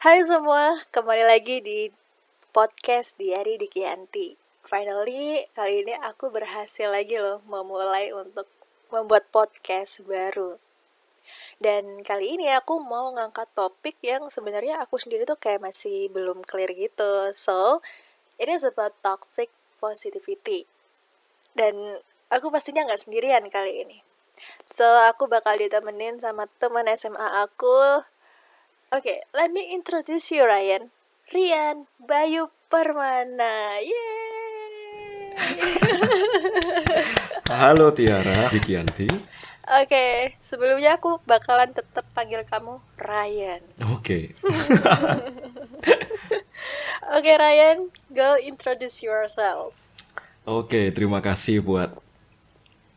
Hai semua, kembali lagi di podcast Diari Dikianti. Finally, kali ini aku berhasil lagi loh memulai untuk membuat podcast baru. Dan kali ini aku mau ngangkat topik yang sebenarnya aku sendiri tuh kayak masih belum clear gitu. So, it is toxic positivity. Dan aku pastinya nggak sendirian kali ini. So, aku bakal ditemenin sama teman SMA aku Oke, okay, let me introduce you Ryan. Rian Bayu Permana. Yeay. Halo Tiara Vikianti. Oke, okay, sebelumnya aku bakalan tetap panggil kamu Ryan. Oke. Okay. Oke okay, Ryan, go introduce yourself. Oke, okay, terima kasih buat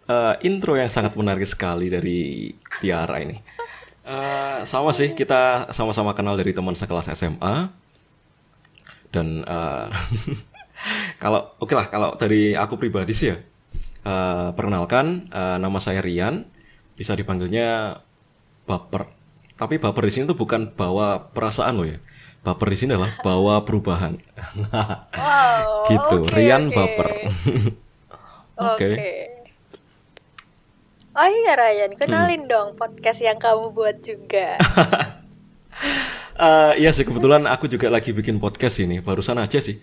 uh, intro yang sangat menarik sekali dari Tiara ini. Uh, sama sih kita sama-sama kenal dari teman sekelas SMA dan uh, kalau oke okay lah kalau dari aku pribadi sih ya uh, perkenalkan uh, nama saya Rian bisa dipanggilnya baper tapi baper di sini tuh bukan bawa perasaan loh ya baper di sini adalah bawa perubahan wow, gitu okay, Rian okay. baper oke okay. okay. Oh iya Ryan, kenalin hmm. dong podcast yang kamu buat juga. uh, iya sih kebetulan aku juga lagi bikin podcast ini, barusan aja sih.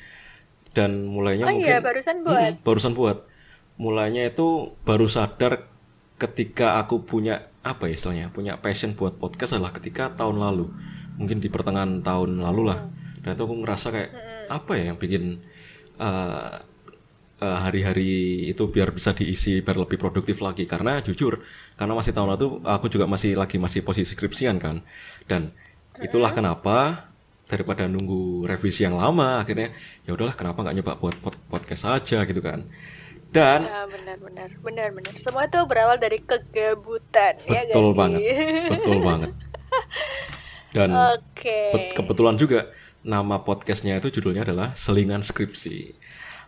Dan mulainya oh mungkin iya, barusan buat. Hmm, barusan buat. Mulainya itu baru sadar ketika aku punya apa ya istilahnya, punya passion buat podcast adalah ketika tahun lalu. Mungkin di pertengahan tahun lalu lah. Hmm. Dan itu aku ngerasa kayak hmm. apa ya yang bikin uh, Eh, hari-hari uh, itu biar bisa diisi biar lebih produktif lagi. Karena jujur karena masih tahun lalu aku juga masih lagi masih posisi skripsian kan. Dan itulah kenapa daripada nunggu revisi yang lama akhirnya ya udahlah kenapa nggak nyoba buat podcast aja gitu kan. Dan ya, benar benar benar benar. Semua itu berawal dari kegabutan betul ya betul banget betul banget. Dan okay. kebetulan juga nama podcastnya itu judulnya adalah selingan skripsi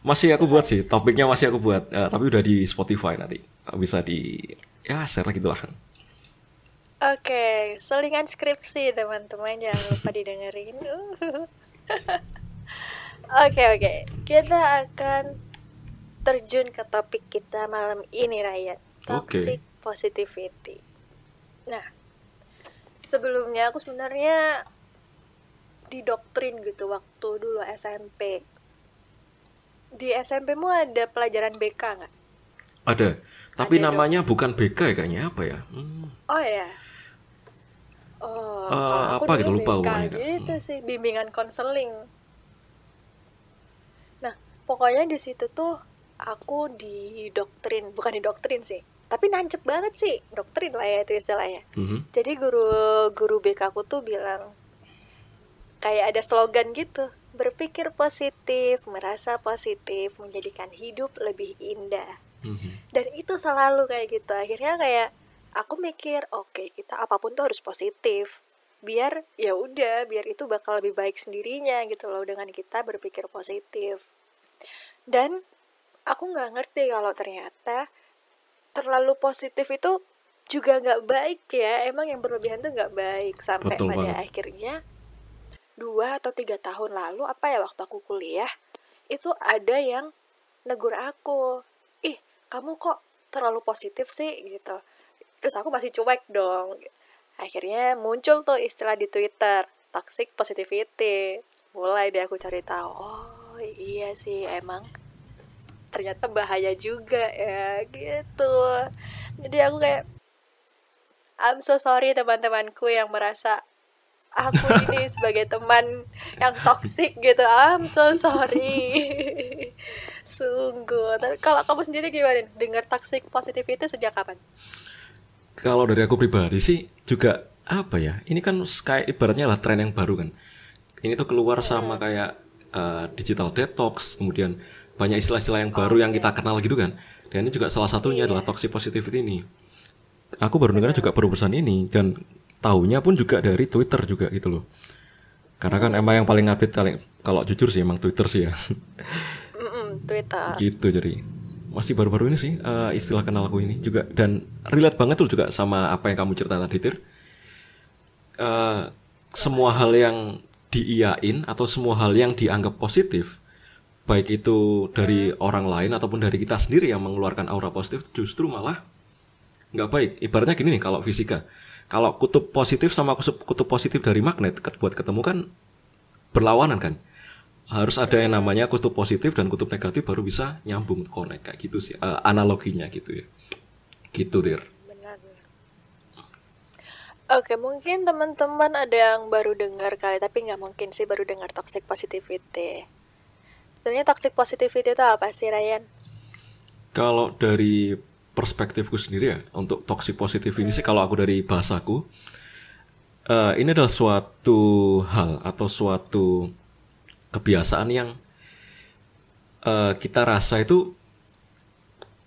masih aku buat sih topiknya masih aku buat uh, tapi udah di Spotify nanti bisa di ya share gitu lah Oke, okay, selingan skripsi teman-teman jangan lupa didengerin. Oke oke, okay, okay. kita akan terjun ke topik kita malam ini Ryan, toxic okay. positivity. Nah, sebelumnya aku sebenarnya didoktrin gitu waktu dulu SMP di SMP mu ada pelajaran BK nggak? Ada, tapi ada namanya dong. bukan BK ya kayaknya apa ya? Hmm. Oh ya. Oh, uh, apa gitu lupa pokoknya gitu hmm. sih bimbingan konseling. Nah, pokoknya di situ tuh aku didoktrin, bukan didoktrin sih, tapi nancep banget sih doktrin lah ya itu istilahnya. Mm -hmm. Jadi guru guru BK aku tuh bilang kayak ada slogan gitu berpikir positif, merasa positif, menjadikan hidup lebih indah. Mm-hmm. Dan itu selalu kayak gitu. Akhirnya kayak aku mikir, oke okay, kita apa pun tuh harus positif. Biar ya udah, biar itu bakal lebih baik sendirinya gitu loh dengan kita berpikir positif. Dan aku nggak ngerti kalau ternyata terlalu positif itu juga nggak baik ya. Emang yang berlebihan tuh nggak baik sampai Betul pada banget. akhirnya dua atau tiga tahun lalu apa ya waktu aku kuliah itu ada yang negur aku ih kamu kok terlalu positif sih? Gitu. Terus aku masih cuek dong. Akhirnya muncul tuh istilah di twitter toxic positivity. Mulai deh aku cari tahu oh iya sih emang ternyata bahaya juga ya gitu. Jadi aku kayak I'm so sorry teman-temanku yang merasa aku ini sebagai teman yang toxic gitu. I'm so sorry. Sungguh. Tapi kalau kamu sendiri gimana? Dengar toxic positivity sejak kapan? Kalau dari aku pribadi sih juga apa ya? Ini kan kayak ibaratnya lah tren yang baru kan. Ini tuh keluar hmm. sama kayak uh, digital detox kemudian banyak istilah-istilah yang baru okay. yang kita kenal gitu kan. Dan ini juga salah satunya yeah. adalah toxic positivity ini. Aku baru dengar juga perubahan ini dan tahunya pun juga dari Twitter juga gitu loh. Karena kan emang yang paling update kalau jujur sih emang Twitter sih ya. Twitter. Gitu jadi. Masih baru-baru ini sih uh, istilah kenalku ini juga. Dan relate banget tuh juga sama apa yang kamu cerita tadi Tir. Uh, semua hal yang diiyain atau semua hal yang dianggap positif baik itu dari orang lain ataupun dari kita sendiri yang mengeluarkan aura positif justru malah nggak baik. Ibaratnya gini nih kalau fisika kalau kutub positif sama kutub positif dari magnet buat ketemu kan berlawanan kan harus ada yang namanya kutub positif dan kutub negatif baru bisa nyambung connect kayak gitu sih uh, analoginya gitu ya gitu dir Oke, mungkin teman-teman ada yang baru dengar kali, tapi nggak mungkin sih baru dengar toxic positivity. Sebenarnya toxic positivity itu apa sih Ryan? Kalau dari perspektifku sendiri ya untuk toxic positivity ini sih kalau aku dari bahasaku uh, ini adalah suatu hal atau suatu kebiasaan yang uh, kita rasa itu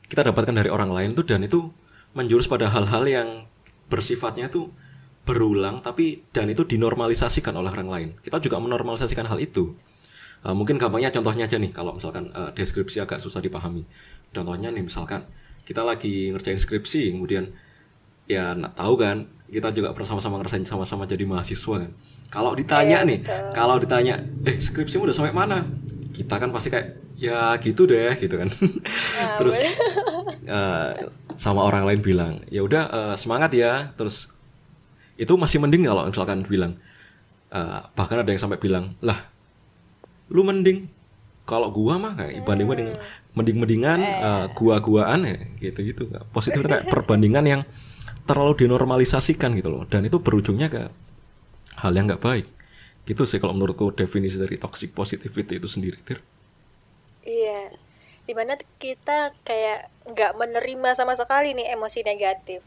kita dapatkan dari orang lain tuh dan itu menjurus pada hal-hal yang bersifatnya tuh berulang tapi dan itu dinormalisasikan oleh orang lain. Kita juga menormalisasikan hal itu. Uh, mungkin gampangnya contohnya aja nih kalau misalkan uh, deskripsi agak susah dipahami. Contohnya nih misalkan kita lagi ngerjain skripsi kemudian ya nak tahu kan kita juga bersama-sama ngerasain sama-sama jadi mahasiswa kan. Kalau ditanya iya, nih, kalau ditanya, eh skripsimu udah sampai mana? Kita kan pasti kayak ya gitu deh gitu kan. Ya, Terus uh, sama orang lain bilang ya udah uh, semangat ya. Terus itu masih mending kalau misalkan bilang uh, bahkan ada yang sampai bilang lah lu mending kalau gua mah kayak banding banding mending mendingan uh, eh. gua guaan ya gitu gitu positif kayak perbandingan yang terlalu dinormalisasikan gitu loh. Dan itu berujungnya ke hal yang nggak baik. Gitu sih kalau menurutku definisi dari toxic positivity itu sendiri tir. Iya. Di mana kita kayak nggak menerima sama sekali nih emosi negatif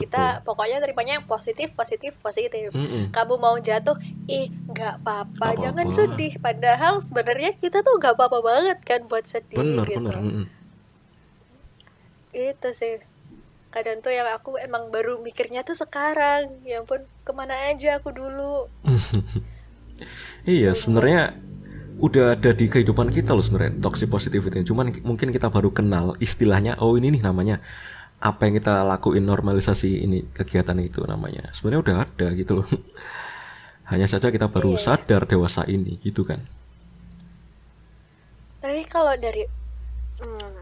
kita Betul. pokoknya terimanya positif positif positif mm -mm. kamu mau jatuh ih nggak apa-apa jangan apa. sedih padahal sebenarnya kita tuh nggak apa-apa banget kan buat sedih bener, gitu bener. Mm -mm. itu sih kadang tuh yang aku emang baru mikirnya tuh sekarang ya ampun ke mana aja aku dulu iya sebenarnya udah ada di kehidupan kita loh sebenarnya toxic positivity cuman mungkin kita baru kenal istilahnya oh ini nih namanya apa yang kita lakuin normalisasi ini kegiatan itu namanya. Sebenarnya udah ada gitu loh. Hanya saja kita baru iya. sadar dewasa ini gitu kan. Tapi kalau dari hmm,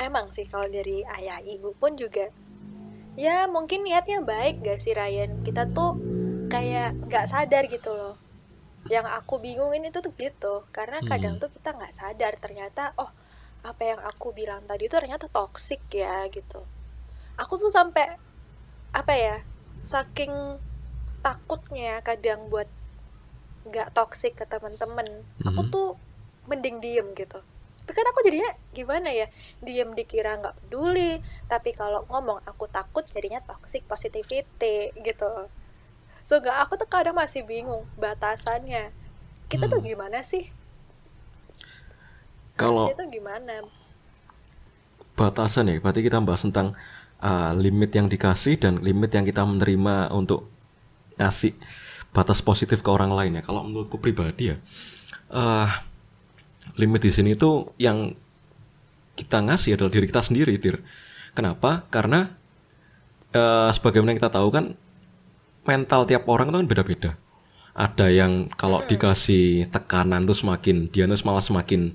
emang sih kalau dari ayah ibu pun juga ya mungkin niatnya baik gak sih Ryan? Kita tuh kayak nggak sadar gitu loh. Yang aku bingungin itu tuh gitu. Karena kadang hmm. tuh kita nggak sadar ternyata oh apa yang aku bilang tadi itu ternyata toksik ya gitu. Aku tuh sampai apa ya saking takutnya kadang buat nggak toksik ke teman-teman mm-hmm. aku tuh mending diem gitu. Tapi kan aku jadinya gimana ya diem dikira nggak peduli tapi kalau ngomong aku takut jadinya toxic positivity gitu. So gak aku tuh kadang masih bingung batasannya. Kita hmm. tuh gimana sih kalau itu gimana? batasan ya berarti kita bahas tentang uh, limit yang dikasih dan limit yang kita menerima untuk ngasih batas positif ke orang lain ya. Kalau menurutku pribadi ya uh, limit di sini itu yang kita ngasih adalah diri kita sendiri tir. Kenapa? Karena uh, sebagaimana kita tahu kan mental tiap orang itu kan beda-beda. Ada yang kalau hmm. dikasih tekanan tuh semakin dia tuh malah semakin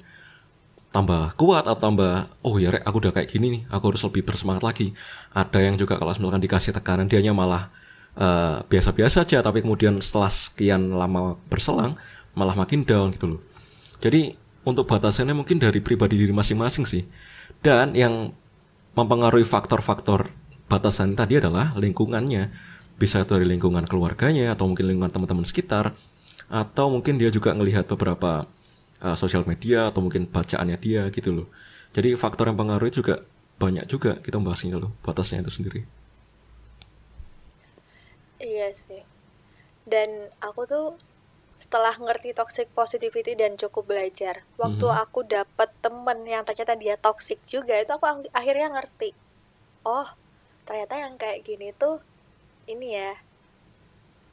tambah kuat atau tambah oh ya rek aku udah kayak gini nih aku harus lebih bersemangat lagi. Ada yang juga kalau misalkan dikasih tekanan dianya malah uh, biasa-biasa aja tapi kemudian setelah sekian lama berselang malah makin down gitu loh. Jadi untuk batasannya mungkin dari pribadi diri masing-masing sih. Dan yang mempengaruhi faktor-faktor batasan tadi adalah lingkungannya. Bisa dari lingkungan keluarganya atau mungkin lingkungan teman-teman sekitar atau mungkin dia juga melihat beberapa uh, sosial media atau mungkin bacaannya dia gitu loh. Jadi faktor yang pengaruh juga banyak juga kita bahasnya loh batasnya itu sendiri. Iya sih. Dan aku tuh setelah ngerti toxic positivity dan cukup belajar, waktu mm -hmm. aku dapet temen yang ternyata dia toxic juga, itu aku akhirnya ngerti. Oh, ternyata yang kayak gini tuh ini ya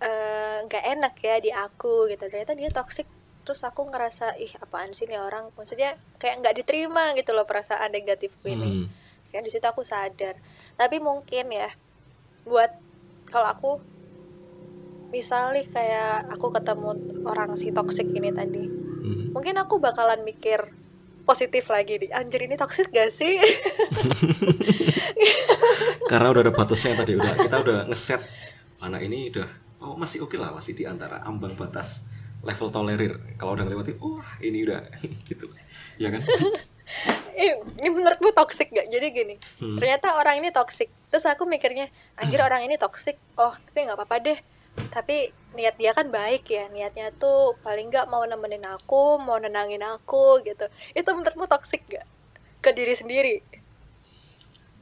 eh, nggak uh, enak ya di aku gitu. Ternyata dia toxic terus aku ngerasa ih apaan sih nih orang maksudnya kayak nggak diterima gitu loh perasaan negatifku ini hmm. kan di situ aku sadar tapi mungkin ya buat kalau aku misalnya kayak aku ketemu orang si toxic ini tadi hmm. mungkin aku bakalan mikir positif lagi nih anjir ini toxic gak sih karena udah ada batasnya tadi udah kita udah ngeset anak ini udah oh masih oke okay lah masih di antara ambang batas level tolerir. Kalau udah ngelewatin oh ini udah gitu. Ya kan? Ini menurutmu toxic gak jadi gini hmm. ternyata orang ini toxic. Terus aku mikirnya anjir hmm. orang ini toxic. Oh tapi nggak apa-apa deh. Tapi niat dia kan baik ya. Niatnya tuh paling nggak mau nemenin aku mau nenangin aku gitu. Itu menurutmu toxic gak ke diri sendiri?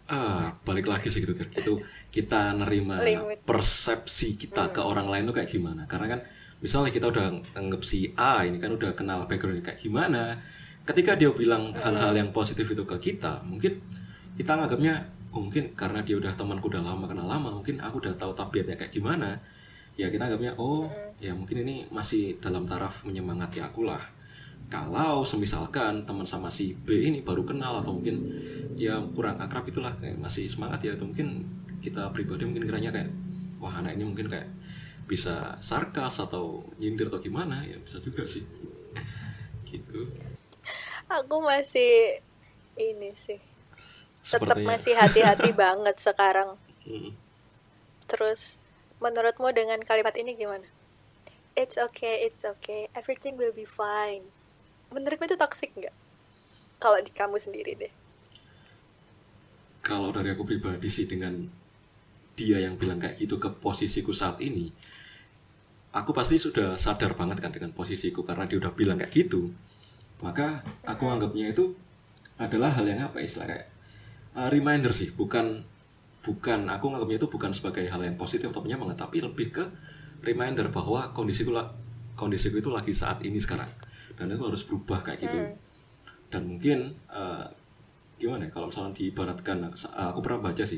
Ah balik lagi sih gitu itu kita nerima Limit. persepsi kita hmm. ke orang lain tuh kayak gimana? Karena kan misalnya kita udah anggap si A ini kan udah kenal backgroundnya kayak gimana ketika dia bilang hal-hal yang positif itu ke kita mungkin kita nganggapnya oh mungkin karena dia udah temanku udah lama kenal lama mungkin aku udah tahu tabiatnya kayak gimana ya kita anggapnya oh ya mungkin ini masih dalam taraf menyemangati aku lah. Kalau semisalkan teman sama si B ini baru kenal atau mungkin ya kurang akrab itulah kayak masih semangat ya atau mungkin kita pribadi mungkin kiranya kayak wah anak ini mungkin kayak bisa sarkas atau nyindir atau gimana ya bisa juga sih. Gitu. Aku masih ini sih. Tetap masih hati-hati banget sekarang. Hmm. terus menurutmu dengan kalimat ini gimana? It's okay it's okay everything will be fine. Menurutmu itu toxic nggak? Kalau di kamu sendiri deh. Kalau dari aku pribadi sih dengan dia yang bilang kayak gitu ke posisiku saat ini aku pasti sudah sadar banget kan dengan posisiku karena dia udah bilang kayak gitu. Maka aku anggapnya itu adalah hal yang apa istilah kayak uh, reminder sih bukan bukan aku anggapnya itu bukan sebagai hal yang positif atau penyemangat tapi lebih ke reminder bahwa kondisiku lah kondisiku itu lagi saat ini sekarang. Dan itu harus berubah kayak gitu. Hmm. dan mungkin uh, gimana ya kalau misalnya diibaratkan aku pernah baca sih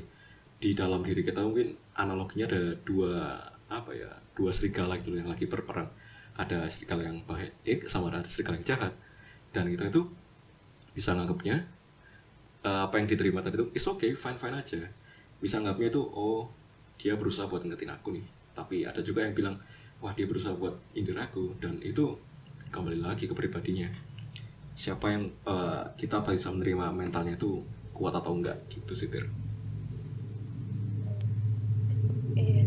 di dalam diri kita mungkin analoginya ada dua apa ya dua serigala gitu yang lagi berperang ada serigala yang baik sama ada serigala yang jahat. Dan kita itu bisa nganggapnya uh, apa yang diterima tadi itu is okay fine fine aja. Bisa nganggapnya itu oh dia berusaha buat ngetin aku nih. Tapi ada juga yang bilang wah dia berusaha buat indir aku. Dan itu kembali lagi ke pribadinya. Siapa yang uh, kita bisa menerima mentalnya itu kuat atau enggak gitu sih Tir. iya sih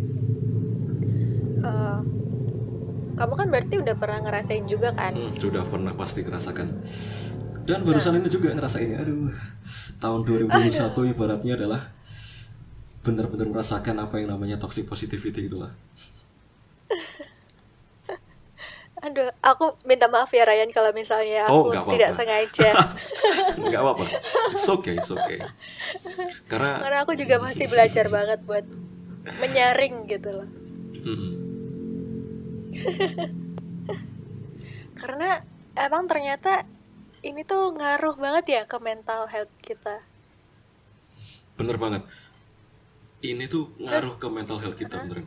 uh, kamu kan berarti udah pernah ngerasain juga kan? Hmm, sudah pernah pasti ngerasakan. Dan barusan nah. ini juga ngerasain Aduh, tahun 2021 Aduh. ibaratnya adalah benar-benar merasakan apa yang namanya toxic positivity itulah. Aduh, aku minta maaf ya Ryan kalau misalnya oh, aku oh, tidak sengaja. Enggak apa-apa. It's okay, it's okay. Karena Karena aku juga masih belajar banget buat menyaring gitu loh. Hmm. Karena emang ternyata ini tuh ngaruh banget ya ke mental health kita. Bener banget. Ini tuh ngaruh Terus, ke mental health kita uh, bener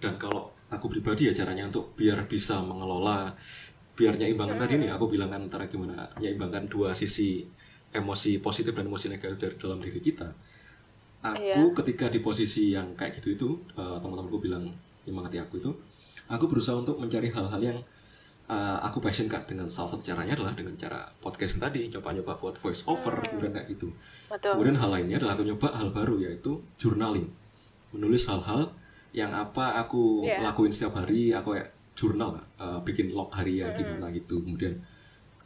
dan kalau aku pribadi ya caranya untuk biar bisa mengelola biar nyimbangkan uh, tadi nih aku bilang kan antara gimana nyimbangkan dua sisi emosi positif dan emosi negatif dari dalam diri kita aku iya. ketika di posisi yang kayak gitu itu uh, teman-temanku bilang nyemangati aku itu aku berusaha untuk mencari hal-hal yang uh, aku passion kak dengan salah satu caranya adalah dengan cara podcast tadi coba-coba buat voice over hmm. kemudian kayak gitu Betul. kemudian hal lainnya adalah aku nyoba hal baru yaitu journaling menulis hal-hal yang apa aku yeah. lakuin setiap hari aku kayak jurnal uh, bikin log harian hmm. gimana gitu kemudian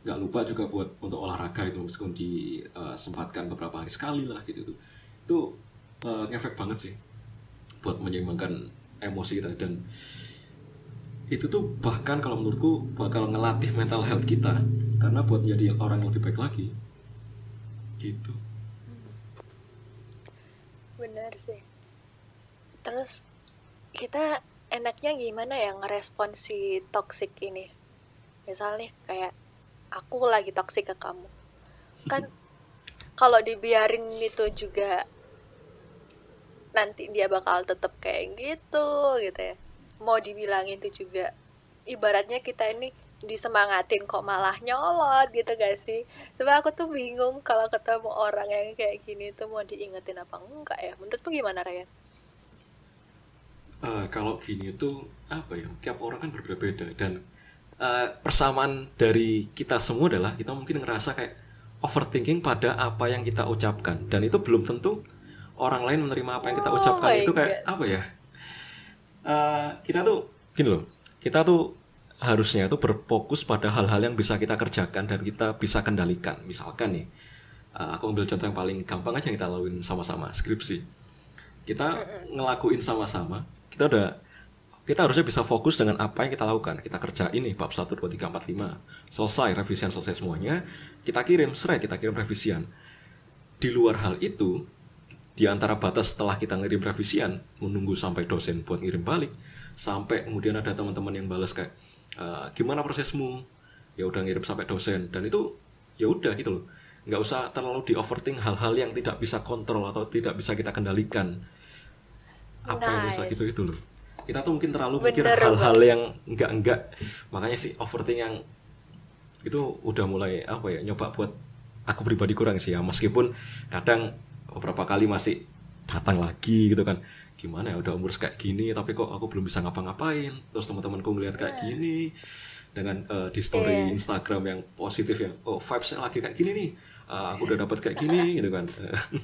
nggak lupa juga buat untuk olahraga itu meskipun disempatkan uh, beberapa hari sekali lah gitu tuh itu uh, ngefek banget sih buat menyeimbangkan emosi kita. Dan itu tuh bahkan kalau menurutku bakal ngelatih mental health kita. Karena buat jadi orang yang lebih baik lagi gitu. Benar sih. Terus kita enaknya gimana ya ngerespon si toxic ini? Misalnya kayak aku lagi toxic ke kamu. Kan kalau dibiarin itu juga nanti dia bakal tetap kayak gitu gitu ya. Mau dibilangin itu juga ibaratnya kita ini disemangatin kok malah nyolot gitu gak sih? Sebab aku tuh bingung kalau ketemu orang yang kayak gini tuh mau diingetin apa enggak ya? Menurutmu gimana Ryan? uh, kalau gini tuh apa ya tiap orang kan berbeda-beda. Dan uh, persamaan dari kita semua adalah kita mungkin ngerasa kayak overthinking pada apa yang kita ucapkan. Dan itu belum tentu orang lain menerima apa yang kita Oh ucapkan itu kayak God. apa ya? Uh, kita tuh gini loh kita tuh harusnya tuh berfokus pada hal-hal yang bisa kita kerjakan dan kita bisa kendalikan. Misalkan nih uh, aku ambil contoh yang paling gampang aja yang kita lakuin sama-sama skripsi. Kita ngelakuin sama-sama kita udah kita harusnya bisa fokus dengan apa yang kita lakukan. Kita kerja ini bab 1, 2, 3, 4, 5 selesai revisian selesai semuanya kita kirim serai kita kirim revisian. Di luar hal itu di antara batas setelah kita ngirim revisian menunggu sampai dosen buat ngirim balik sampai kemudian ada teman-teman yang balas kayak "Eh, gimana prosesmu? Ya udah ngirim sampai dosen. Dan itu ya udah gitu loh. Nggak usah terlalu di overthink hal-hal yang tidak bisa kontrol atau tidak bisa kita kendalikan. Apa yang bisa Nice. gitu gitu loh. Kita tuh mungkin terlalu mikir hal-hal yang enggak enggak makanya sih overthink yang itu udah mulai apa ya nyoba buat aku pribadi kurang sih ya. Meskipun kadang beberapa kali masih datang lagi gitu kan. Gimana ya udah umur kayak gini tapi kok aku belum bisa ngapa-ngapain. Terus teman-temanku ngeliat kayak gini dengan eh, di story Iya. Instagram yang positif yang oh vibesnya lagi kayak gini nih. Eh, aku udah dapat kayak gini gitu kan.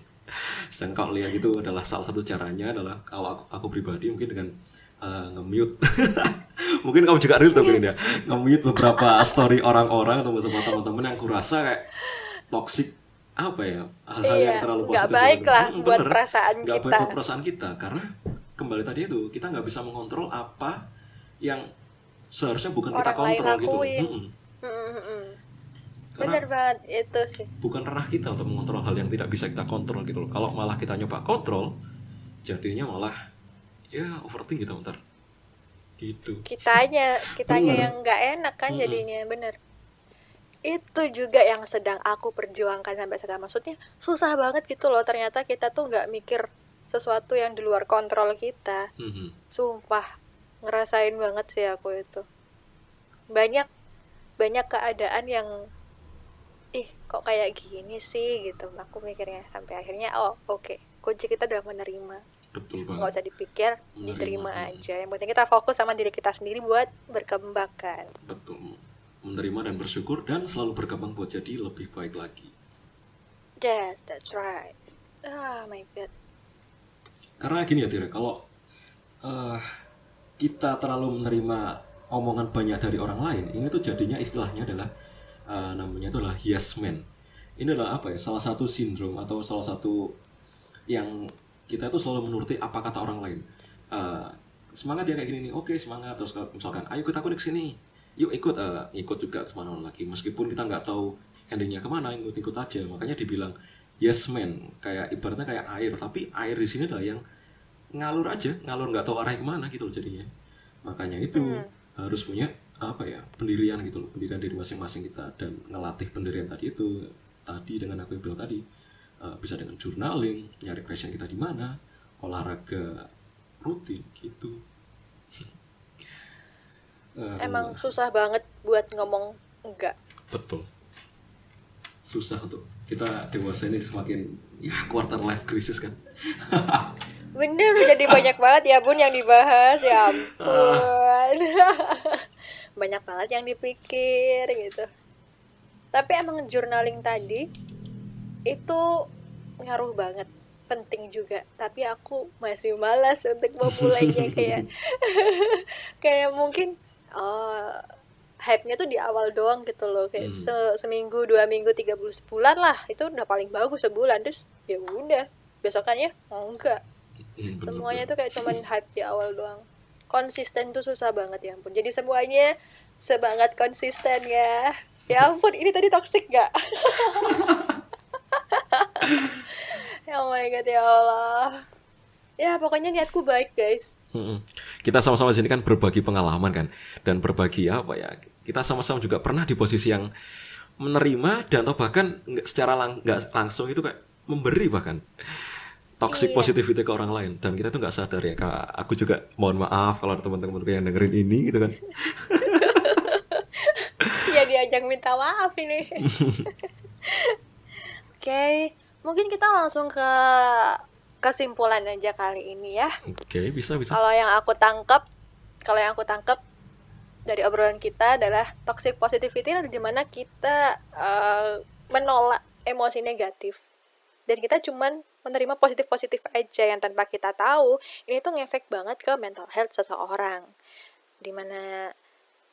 Sedangkan kalau lihat itu adalah salah satu caranya adalah kalau aku, aku pribadi mungkin dengan eh, nge-mute. Mungkin kamu juga real tuh ya. Nge-mute beberapa story orang-orang atau beberapa teman-teman yang kurasa kayak toxic apa ya hal-hal Iya, yang terlalu nggak positif baik gitu. lah Hmm, buat bener. perasaan baik kita. buat perasaan kita karena kembali tadi itu kita nggak bisa mengontrol apa yang seharusnya bukan kita Orang lain kontrol gitu lakuin. Mm-mm. Mm-mm. Karena bener banget itu sih bukan ranah kita untuk mengontrol hal yang tidak bisa kita kontrol gitu loh. Kalau malah kita nyoba kontrol, jadinya malah ya overthink gitu ntar. Gitu. kitanya kitanya Bener. yang nggak enak kan jadinya bener itu juga yang sedang aku perjuangkan sampai sekarang. Maksudnya susah banget gitu loh. Ternyata kita tuh nggak mikir sesuatu yang di luar kontrol kita. Mhm. sumpah ngerasain banget sih aku itu. Banyak banyak keadaan yang ih kok kayak gini sih? gitu. Aku mikirnya sampai akhirnya oh oke kunci kita adalah menerima. Betul nggak usah dipikir Menerima, diterima mm. aja. Yang penting kita fokus sama diri kita sendiri buat berkembang kan? Betul. Menerima dan bersyukur dan selalu berkembang buat jadi lebih baik lagi. yes that's right ah my god Karena gini ya Tira, kalau eh, kita terlalu menerima omongan banyak dari orang lain, ini tuh jadinya istilahnya adalah eh, namanya itu adalah yes man. Ini adalah apa ya? Salah satu sindrom atau salah satu yang kita tuh selalu menuruti apa kata orang lain. Eh, semangat ya kayak gini nih, oke semangat. Terus misalkan, ayo ikut aku nih ke sini, yuk ikut, eh, ikut juga ke mana lagi. Meskipun kita nggak tahu endingnya ke mana, ikut-ikut aja. Makanya dibilang yes man, kayak ibaratnya kayak air. Tapi air di sini adalah yang ngalur aja, ngalur nggak tahu arahnya ke mana gitu loh jadinya. Makanya itu harus punya apa ya pendirian gitu loh, pendirian dari masing-masing kita dan ngelatih pendirian tadi itu tadi dengan aku yang bilang tadi eh, bisa dengan journaling, nyari passion kita di mana, olahraga rutin gitu. Eh, emang susah banget buat ngomong enggak. Betul. Susah untuk kita dewasa ini semakin ya quarter life crisis kan. Bener jadi banyak banget ya bun yang dibahas. Ya ampun. Banyak banget yang dipikir gitu. Tapi emang journaling tadi itu ngaruh banget penting juga. Tapi aku masih malas untuk memulainya kayak. Kayak mungkin oh hype-nya tuh di awal doang gitu loh. Kayak se- seminggu dua minggu tiga bulan sebulan lah. Itu udah paling bagus sebulan. Terus ya udah. Besokannya oh, enggak. Hmm, semuanya tuh kayak cuman hype di awal doang. Konsisten tuh susah banget ya ampun. Jadi semuanya semangat konsisten ya. Ya ampun ini tadi toxic gak oh my god ya Allah ya pokoknya niatku baik guys Mm-mm. Kita sama-sama di sini kan berbagi pengalaman kan dan berbagi apa ya? Kita sama-sama juga pernah di posisi yang menerima dan atau bahkan nggak secara lang nggak langsung itu kayak memberi bahkan toxic Iya. positivity ke orang lain dan kita tuh nggak sadar ya kak aku juga mohon maaf kalau ada teman-teman yang dengerin ini gitu kan ya diajak minta maaf ini oke mungkin kita langsung ke kesimpulan aja kali ini ya. Oke, bisa bisa. Kalau yang aku tangkap, kalau yang aku tangkap dari obrolan kita adalah toxic positivity adalah di mana kita uh, menolak emosi negatif dan kita cuman menerima positif-positif aja yang tanpa kita tahu ini tuh ngefek banget ke mental health seseorang di mana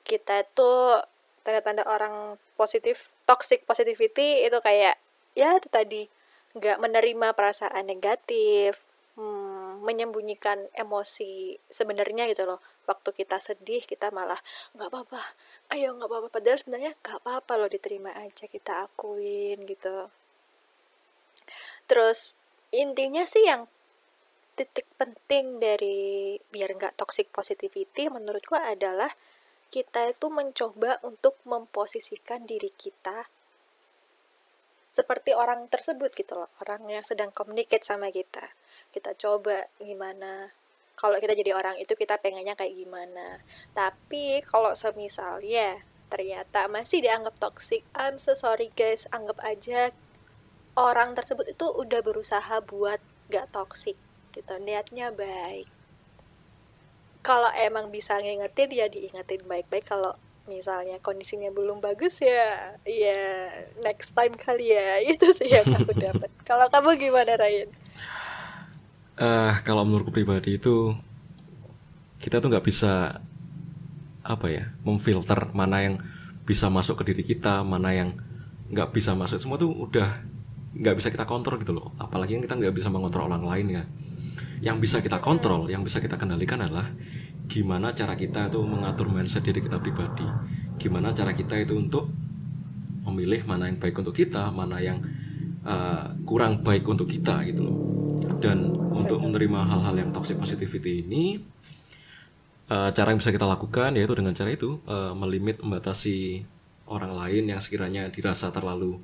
kita tuh tanda-tanda orang positif toxic positivity itu kayak ya itu tadi nggak menerima perasaan negatif hmm, menyembunyikan emosi sebenarnya gitu loh. Waktu kita sedih kita malah nggak apa-apa ayo nggak apa-apa. Padahal sebenarnya nggak apa-apa loh diterima aja kita akuin gitu. Terus intinya sih yang titik penting dari biar nggak toxic positivity menurutku adalah kita itu mencoba untuk memposisikan diri kita seperti orang tersebut gitu loh orang yang sedang communicate sama kita. Kita coba gimana kalau kita jadi orang itu kita pengennya kayak gimana. Tapi kalau semisalnya ternyata masih dianggap toxic I'm so sorry guys anggap aja orang tersebut itu udah berusaha buat gak toxic gitu niatnya baik. Kalau emang bisa ngingetin ya diingetin baik-baik. Kalau misalnya kondisinya belum bagus ya ya next time kali ya. Itu sih yang aku dapat. Kalau kamu gimana Ryan? Uh, kalau menurutku pribadi itu kita tuh nggak bisa apa ya memfilter mana yang bisa masuk ke diri kita mana yang nggak bisa masuk. Semua tuh udah nggak bisa kita kontrol gitu loh. Apalagi yang kita nggak bisa mengontrol orang lain ya. Yang bisa kita kontrol yang bisa kita kendalikan adalah gimana cara kita itu mengatur mindset diri kita pribadi? Gimana cara kita itu untuk memilih mana yang baik untuk kita mana yang uh, kurang baik untuk kita gitu loh. Dan untuk menerima hal-hal yang toxic positivity ini uh, cara yang bisa kita lakukan yaitu dengan cara itu uh, melimit membatasi orang lain yang sekiranya dirasa terlalu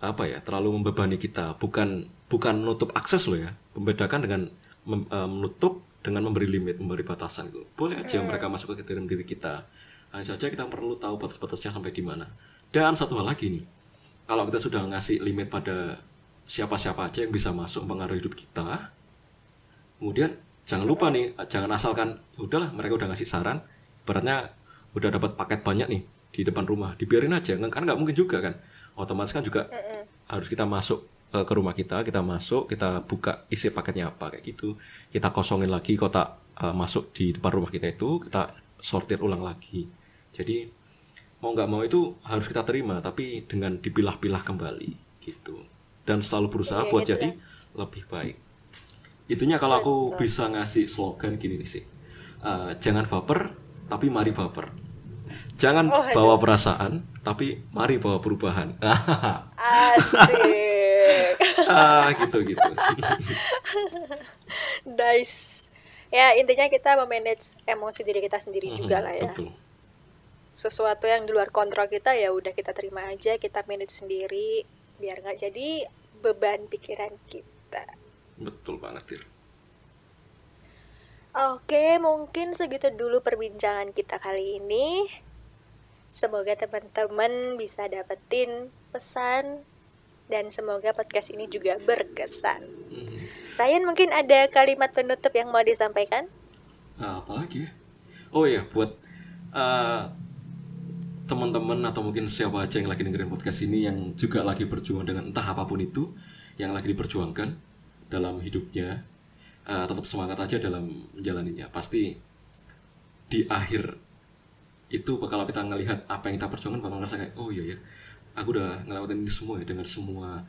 apa ya terlalu membebani kita. Bukan bukan menutup akses loh ya. Membedakan dengan mem, uh, menutup dengan memberi limit, memberi batasan itu. Boleh aja hmm. mereka masuk ke dalam diri kita. Hanya saja kita perlu tahu batas-batasnya sampai di mana. Dan satu hal lagi nih, kalau kita sudah ngasih limit pada siapa-siapa aja yang bisa masuk pengaruh hidup kita, kemudian jangan lupa nih, jangan asalkan ya udahlah mereka udah ngasih saran, beratnya udah dapat paket banyak nih di depan rumah, dibiarin aja, kan nggak mungkin juga kan, otomatis kan juga harus kita masuk uh, ke rumah kita kita masuk kita buka isi paketnya apa kayak gitu. Kita kosongin lagi kotak uh, masuk di depan rumah kita itu kita sortir ulang lagi. Jadi mau nggak mau itu harus kita terima tapi dengan dipilah-pilah kembali gitu. Dan selalu berusaha iya, buat gitu jadi lebih baik. Itunya kalau aku bisa ngasih slogan gini nih sih. Uh, jangan baper tapi mari baper. Jangan oh, bawa perasaan tapi mari bawa perubahan. Asik gitu gitu nice ya intinya kita memanage emosi diri kita sendiri hmm, juga lah ya betul. sesuatu yang di luar kontrol kita ya udah kita terima aja kita manage sendiri biar nggak jadi beban pikiran kita betul banget Tir. Oke, mungkin segitu dulu perbincangan kita kali ini. Semoga teman-teman bisa dapetin pesan dan semoga podcast ini juga berkesan. Hmm. Ryan mungkin ada kalimat penutup yang mau disampaikan? Nah, apalagi ya? Oh ya, buat uh, teman-teman atau mungkin siapa aja yang lagi dengerin podcast ini yang juga lagi berjuang dengan entah apa pun itu yang lagi diperjuangkan dalam hidupnya, uh, tetap semangat aja dalam menjalaninya. Pasti di akhir itu kalau kita ngelihat apa yang kita perjuangkan bakal ngerasa kayak oh iya ya aku udah ngelewatin ini semua ya dengan semua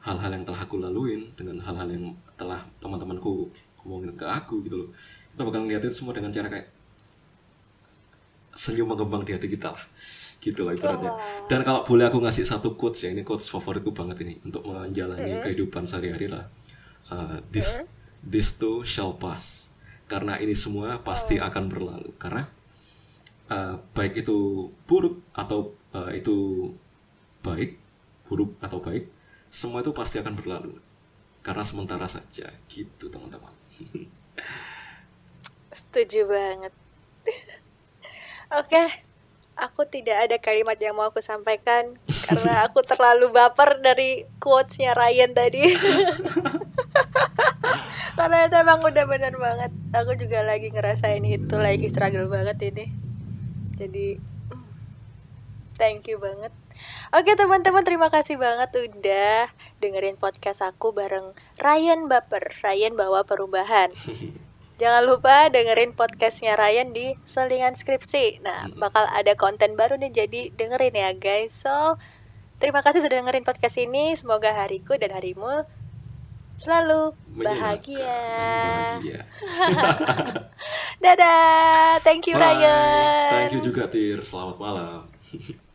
hal-hal yang telah aku laluin dengan hal-hal yang telah teman-temanku ngomongin ke aku gitu loh kita bakal ngeliatin semua dengan cara kayak senyum mengembang di hati kita lah gitu lah ibaratnya oh. dan kalau boleh aku ngasih satu quotes ya ini quotes favoritku banget ini untuk menjalani mm. kehidupan sehari-hari lah uh, this mm. this too shall pass karena ini semua pasti oh. akan berlalu karena uh, baik itu buruk atau uh, itu baik, buruk atau baik, semua itu pasti akan berlalu. Karena sementara saja, gitu teman-teman. Setuju banget. Oke, aku tidak ada kalimat yang mau aku sampaikan karena aku terlalu baper dari quotesnya Ryan tadi. karena itu emang udah bener banget aku juga lagi ngerasain itu lagi struggle banget ini jadi thank you banget Oke teman-teman terima kasih banget udah dengerin podcast aku bareng Ryan Baper Ryan bawa perubahan. Jangan lupa dengerin podcastnya Ryan di Selingan Skripsi. Nah bakal ada konten baru nih jadi dengerin ya guys. So terima kasih sudah dengerin podcast ini. Semoga hariku dan harimu selalu bahagia, bahagia. Dadah. Thank you Bye. Ryan. Thank you juga Tir. Selamat malam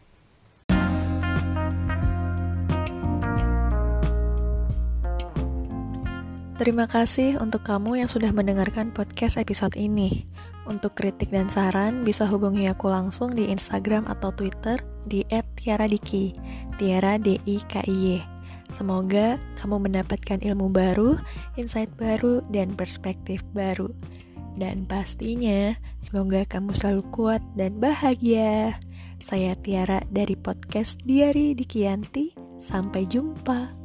Terima kasih untuk kamu yang sudah mendengarkan podcast episode ini. Untuk kritik dan saran, bisa hubungi aku langsung di Instagram atau Twitter di @tiaradiki, Tiara D I K I Y. Semoga kamu mendapatkan ilmu baru, insight baru, dan perspektif baru. Dan pastinya, semoga kamu selalu kuat dan bahagia. Saya Tiara dari podcast Diari Dikianti. Sampai jumpa.